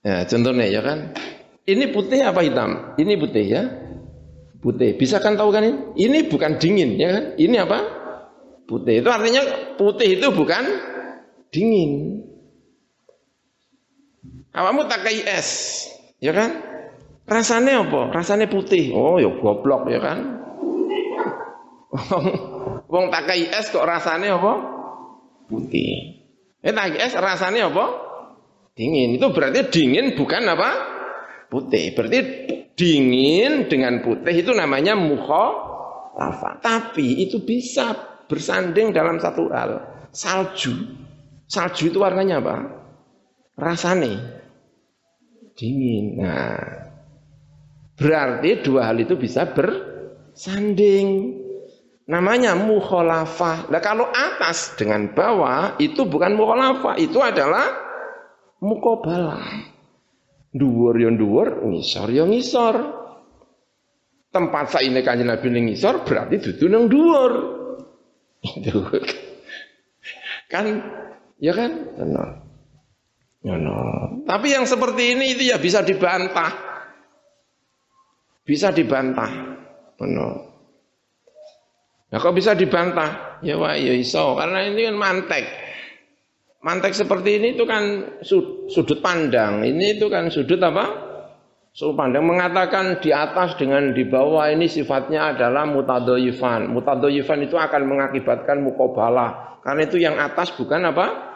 Ya contohnya ya kan? Ini putih apa hitam? Ini putih ya. Putih. Bisa kan tahu kan ini? Ini bukan dingin ya kan? Ini apa? Putih. Itu artinya putih itu bukan dingin. Kamu tak kayak es, ya kan? Rasanya apa? Rasanya putih. Oh, ya goblok ya kan? Wong tak kayak es kok rasanya apa? Putih. Eh tak es rasanya apa? Dingin. Itu berarti dingin bukan apa? Putih. Berarti dingin dengan putih itu namanya lava. Tapi itu bisa bersanding dalam satu hal. Salju. Salju itu warnanya apa? Rasane dingin. Nah, berarti dua hal itu bisa bersanding. Namanya mukholafah. Nah kalau atas dengan bawah itu bukan mukholafah, itu adalah mukobalah. Duwur yang duwur, ngisor yang ngisor. Tempat saya ini kanjeng Nabi ngisor berarti dudu nang duwur. Itu kan Ya kan? Benar. Ya, no. Tapi yang seperti ini itu ya bisa dibantah. Bisa dibantah. Benar. Nah kok bisa dibantah? Ya wah ya iso karena ini kan mantek. Mantek seperti ini itu kan sudut pandang. Ini itu kan sudut apa? Sudut pandang mengatakan di atas dengan di bawah ini sifatnya adalah mutadoyifan. Mutadoyifan itu akan mengakibatkan mukobalah. Karena itu yang atas bukan apa?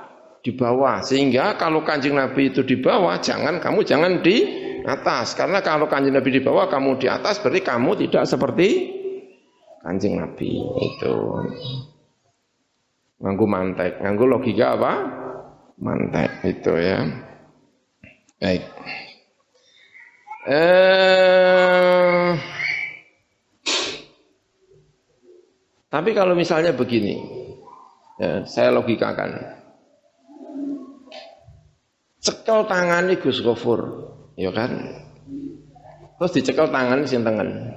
Di bawah. Sehingga kalau kanjeng Nabi itu di bawah, jangan kamu jangan di atas. Karena kalau kanjeng Nabi di bawah, kamu di atas, berarti kamu tidak seperti Kanjeng Nabi itu. Nganggu mantek, nganggu logika apa? Mantek itu ya. Baik. Eh, tapi kalau misalnya begini, ya, saya logikakan. Cekel tangan Gus Gofur, ya kan? Terus dicekel tangan sing tengen.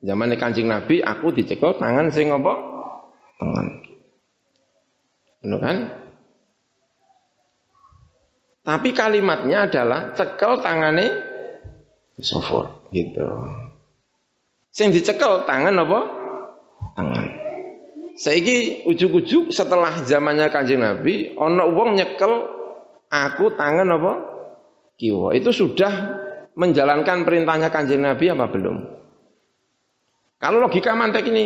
Zaman Kanjeng Nabi aku dicekel tangan sing apa? Tengen. Benar kan? Tapi kalimatnya adalah cekel tangane Sofur gitu. Sing dicekel tangan apa? Tangan. Saiki ujuk-ujuk setelah zamannya Kanjeng Nabi ana wong nyekel aku tangan apa? Kiwa. Itu sudah menjalankan perintahnya Kanjeng Nabi apa belum? Kalau logika mantek ini,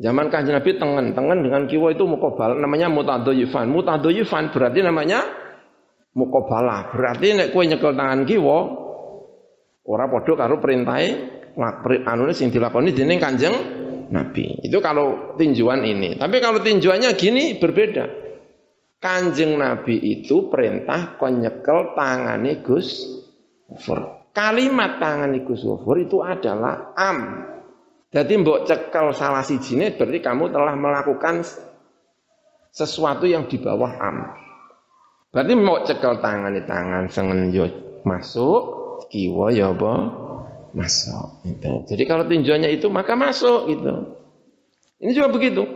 zaman Kanjeng Nabi tengen, tengen dengan kiwa itu mukobal, namanya mutadoyifan. Mutadoyifan berarti namanya mukobalah. Berarti nek kue nyekel tangan kiwa, ora podo karo perintahe anune sing dilakoni dening Kanjeng Nabi. Itu kalau tinjuan ini. Tapi kalau tinjuannya gini berbeda. Kanjeng Nabi itu perintah konyekel tangane Gus. Kalimat tangan Gus Gofur itu adalah am. Jadi mbok cekel salah si jine berarti kamu telah melakukan sesuatu yang di bawah am. Berarti mau cekel tangan di tangan sengen yo masuk, kiwa ya apa? Masuk. Gitu. Jadi kalau tinjauannya itu maka masuk gitu. Ini juga begitu.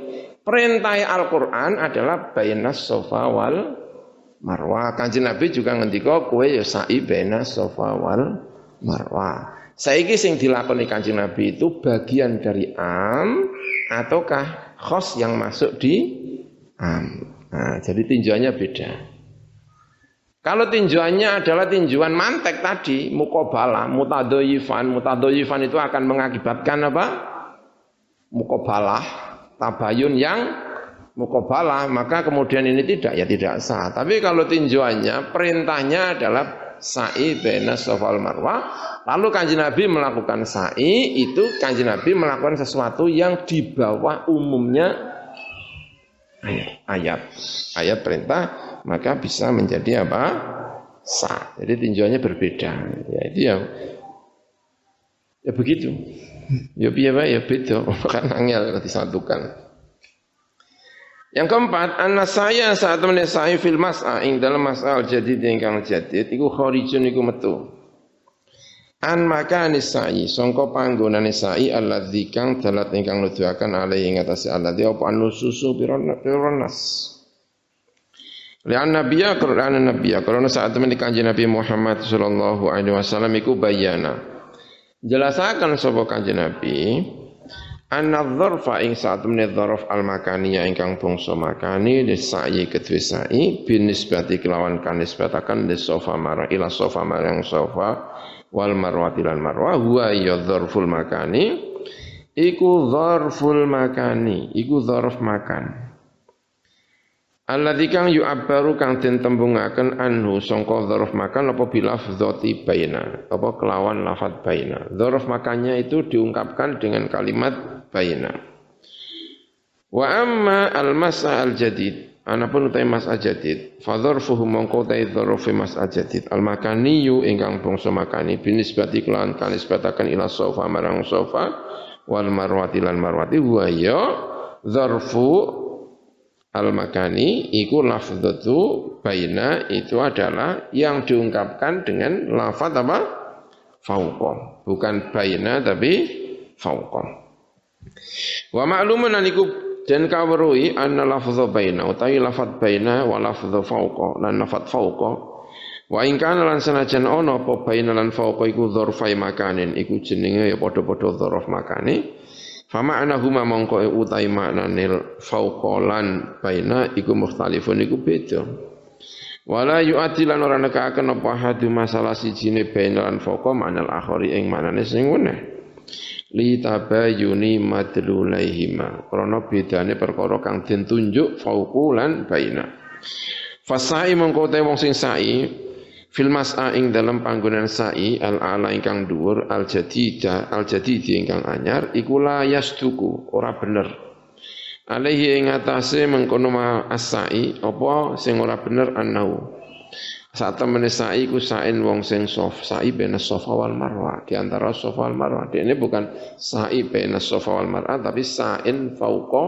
Perintah Al-Quran adalah bainas sofa wal marwah. Kanjeng Nabi juga ngendika kowe ya sa'i baina sofa wal marwah. Saiki sing dilakoni Kanjeng Nabi itu bagian dari am ataukah khos yang masuk di am. Nah, jadi tinjauannya beda. Kalau tinjauannya adalah tinjauan mantek tadi, mukobala, mutadoyifan, mutadoyifan itu akan mengakibatkan apa? Mukobalah, tabayun yang mukobalah, maka kemudian ini tidak, ya tidak sah. Tapi kalau tinjauannya, perintahnya adalah sa'i bena sofal marwah, lalu kanji Nabi melakukan sa'i, itu kanji Nabi melakukan sesuatu yang di bawah umumnya ayat. Ayat, ayat perintah, maka bisa menjadi apa? Sah. Jadi tinjauannya berbeda. Ya itu ya, ya begitu. Ya biar ya beda, kan angel disatukan. Yang keempat, anak saya saat temen saya fil mas'a ing dalam mas'al jadi ingkang jadid iku kharijun iku metu. An maka sa'i sangka panggonane sa'i alladzi kang dalat ingkang nuduhaken alai ing atase alladzi apa anususu pironas. Lian nabiya Quran nabiya karena saat temen kanjeng Nabi Muhammad sallallahu alaihi wasallam iku bayana. Jelasakan sapa kanjeng Nabi Anna dzarfa ing saat menit dzaraf al makaniya ingkang bangsa makani sa'i kedue sa'i binisbati kelawan kanisbatakan di sofa marah ila sofa marang sofa wal marwati lan marwah huwa ya dzarful makani. Iku dzarful makani iku dzarf makan Alladzi kang yu'abbaru kang den tembungaken anhu sangka dzaraf makan apa bilafdzati baina apa kelawan lafat baina. Dzaraf makannya itu diungkapkan dengan kalimat baina. Wa amma al-masa al-jadid Anapun utai mas ajadid, fadzarfuhu mongko utai dzarfi mas ajadid, al makaniyu ingkang bangsa makani binisbati kelawan kanisbataken ila sofa marang sofa wal marwati lan marwati wa ya dzarfu al-makani iku lafdzatu baina itu adalah yang diungkapkan dengan lafaz apa? fauqa. Bukan baina tapi fauqa. Wa ma'lumun aniku dan kawruhi anna lafdhu baina utawi lafaz baina wa lafdhu fauqa lan lafaz fauqa Wa in kana lan sanajan ana apa baina lan fauqa iku dzarfai makanin iku jenenge ya padha-padha dzaraf makani Fama anahuma mongko utai maknane fauqalan baina iku mukhtalifun iku beda. Wala yu'ati lan ora nekakaken apa hadu masalah sijine baina lan fauqa manal akhari ing manane sing weneh. Li tabayuni madlulaihima. Krana bedane perkara kang den tunjuk fauqu lan baina. Fasai mongko te wong sing sai fil mas'a ing dalam panggonan sa'i al ala ingkang dhuwur al jadida al jadidi ingkang anyar iku la yasduku ora bener. Alaihi ing atase mengkono as-sa'i apa sing ora bener annau saat temen sa'i ku sa'in wong sing sof sa'i bena sofa wal marwa di antara sofa wal marwa ini bukan sa'i bena sofa wal marwa tapi sa'in fauqa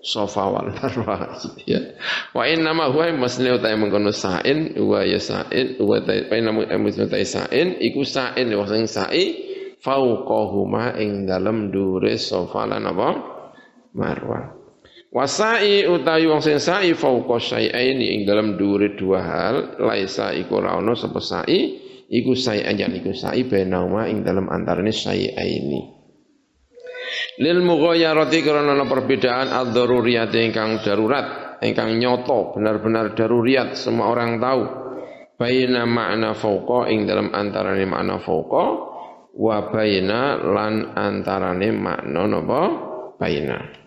sofa wal marwa ya. Wa in nama huwa masne utai mengkono sa'in wa ya sa'in wa ta pa nama masne utai sa'in iku sa'in wa sing sa'i fauqahuma ing dalem dure sofa lan apa marwa Wasai utawi wong sing sa'i fauqa syai'aini ing dalam dure dua hal laisa iku ora ono sapa sa'i iku sa'i anjan iku sa'i benauma ing dalam antarane syai'aini lil mughayarati karena ana perbedaan ad-daruriyat ingkang darurat ingkang nyoto benar-benar daruriyat semua orang tahu baina makna fauqa ing dalam antarane makna fauqa wa baina lan antarane makna napa baina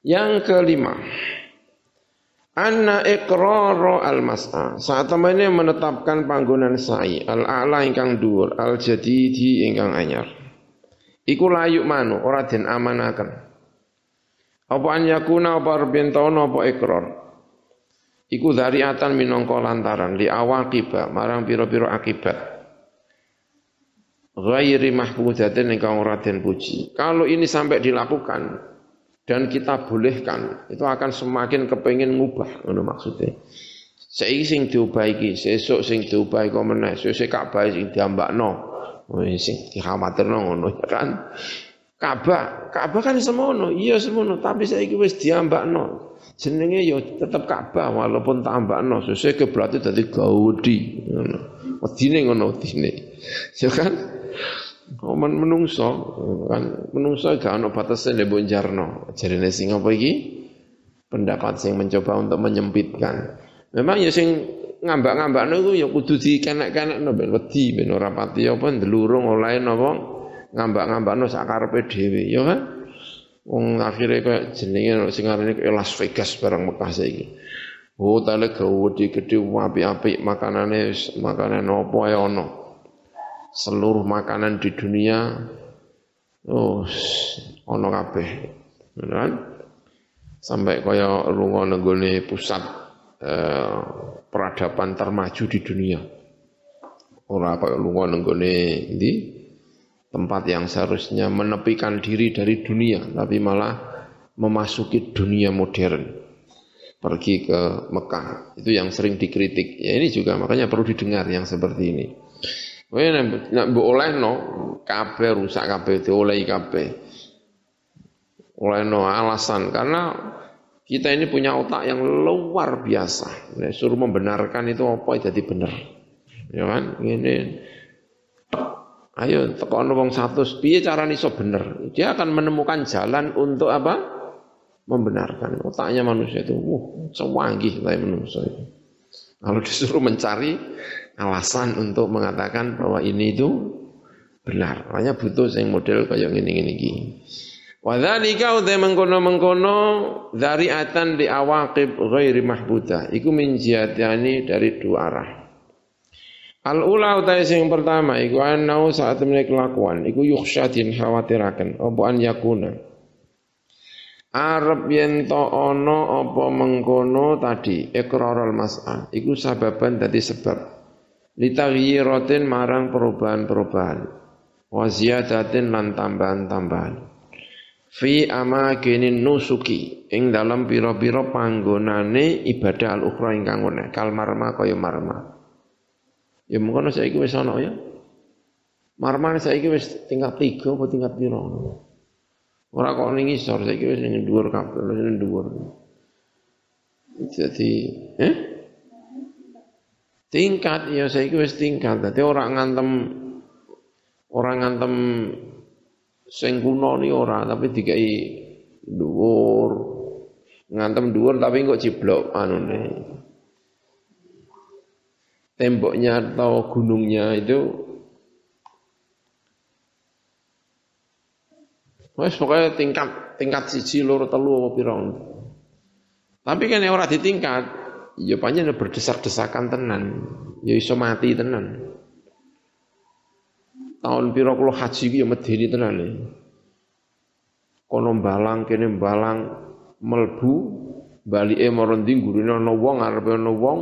yang kelima, Anna iqrara al-mas'a. Saat temene menetapkan panggonan sa'i al-a'la ingkang dhuwur, al-jadidi ingkang anyar. Iku layuk manu ora den amanaken. Apa an yakuna apa rebentana apa ikrar. Iku dariatan minangka lantaran li awaqiba marang pira-pira akibat. Ghairi mahmudatin ingkang ora den puji. Kalau ini sampai dilakukan, dan kita bolehkan itu akan semakin kepengen ngubah ngono maksudnya saiki sing diubah iki sesuk sing diubah kok meneh sesuk Ka'bah sing diambakno sing dikhawatirno ngono ya kan? Ka'bah Ka'bah kan semono. Iya semono. Tapi saiki wis diambakno. Jenenge ya tetep Ka'bah walaupun tambakno sesuk kiblat dadi gaudi ngono. Wedine ngono wedine. Ya kan? Oh, men menungso kan? Menungso gak ono batase nek mbok jarno. Jarene sing apa iki? Pendapat sing mencoba untuk menyempitkan. Memang ya sing ngambak-ngambakno iku ya kudu dikenek-kenekno ben wedi ben ora pati apa ndelurung oleh napa ngambak-ngambakno sak karepe dhewe ya kan. Wong akhire kaya jenenge sing arane Las Vegas barang Mekah saiki. Hotele gede gede apik-apik makanane makanan apa ya ono seluruh makanan di dunia oh ono kabeh kan sampai kaya lunga nenggone pusat eh, peradaban termaju di dunia. Ora kaya lunga nenggone di tempat yang seharusnya menepikan diri dari dunia tapi malah memasuki dunia modern. Pergi ke Mekah. Itu yang sering dikritik. Ya ini juga makanya perlu didengar yang seperti ini. Kowe nek mbok olehno kabeh rusak kabeh diolehi kabeh. Olehno alasan karena kita ini punya otak yang luar biasa. Nek suruh membenarkan itu apa jadi benar. Ya kan? Ini Ayo tekan wong satu, piye cara iso bener? Dia akan menemukan jalan untuk apa? Membenarkan. Otaknya manusia itu, uh, sewanggih lah manusia itu. Kalau disuruh mencari alasan untuk mengatakan bahwa ini itu benar. Makanya butuh sing model kaya ngene-ngene iki. Wa dzalika uta mengkono-mengkono dzariatan di awaqib ghairi mahbuda. Iku min dari dua arah. Al ula utai sing pertama iku anau saat temene kelakuan iku yukhsha din khawatiraken apa an yakuna. Arab yen to ana apa mengkono tadi iqrarul mas'al iku sababan dadi sebab litaghyirotin marang perubahan-perubahan wa ziyadatin lan tambahan-tambahan fi amakinin nusuki. Ing dalam pira-pira panggonane ibadah al-ukhra ingkang ngene kal marma kaya marma. Ya mungkin saiki wis ana ya. Marma saiki wis tingkat 3 apa tingkat pira? Ora kok ning isor saiki wis ning dhuwur kabeh ning dhuwur. Jadi eh? Tingkat ya saya wis tingkat. Dadi orang ngantem orang ngantem sing kuno ni ora tapi dikai dhuwur. Ngantem dhuwur tapi kok ciblok anune. Temboknya atau gunungnya itu Wes pokoknya tingkat tingkat siji loro telu apa pira. Tapi kan ora ditingkat, ya pancen berdesak-desakan tenan, ya iso mati tenan. Tahun pira kula haji ki ya medeni tenan e. Kono balang kene balang melbu balike marang ndi gurine ana wong arepe ana wong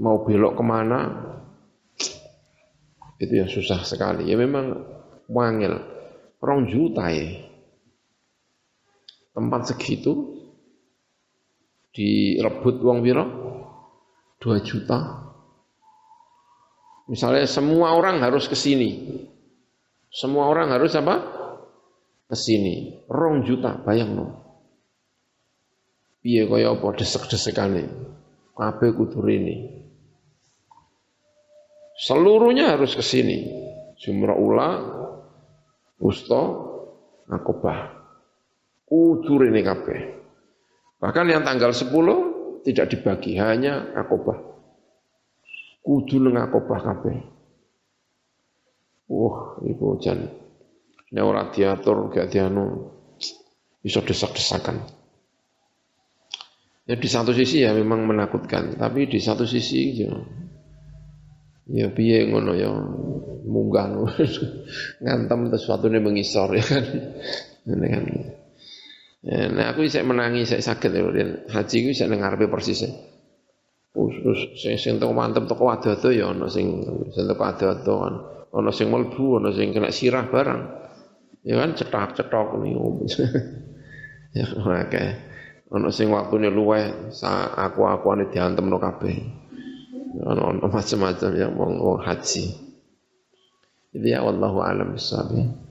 mau belok ke mana? Itu yang susah sekali. Ya memang wangil rong juta ya tempat segitu direbut uang piro 2 juta misalnya semua orang harus ke sini semua orang harus apa ke sini rong juta bayang no piye kaya apa desek-desekane kabeh kudu ini Seluruhnya harus ke sini. Jumrah ula, usto, akobah. Kudur ini kabeh. Bahkan yang tanggal 10 tidak dibagi, hanya akobah. Kudu nang akobah kabeh. Wah, ibu jan. Ini ora diatur gak dianu bisa desak-desakan. Ya di satu sisi ya memang menakutkan, tapi di satu sisi ya Ya piye ngono ya munggah ngantem sesuatu ini mengisor ya kan. Ya, nah aku bisa menangi saya sakit ya haji ku bisa ngarepe persis. Terus sing sing teko mantep teko wadodo ya ana sing sing teko wadodo kan. Ana sing mlebu, ana sing kena sirah barang. Ya kan cetak-cetok nih. ya oke. Ana sing waktune luweh aku-akuane diantemno kabeh ono macam-macam yang mau haji. Itu ya wallahu alam bisawab.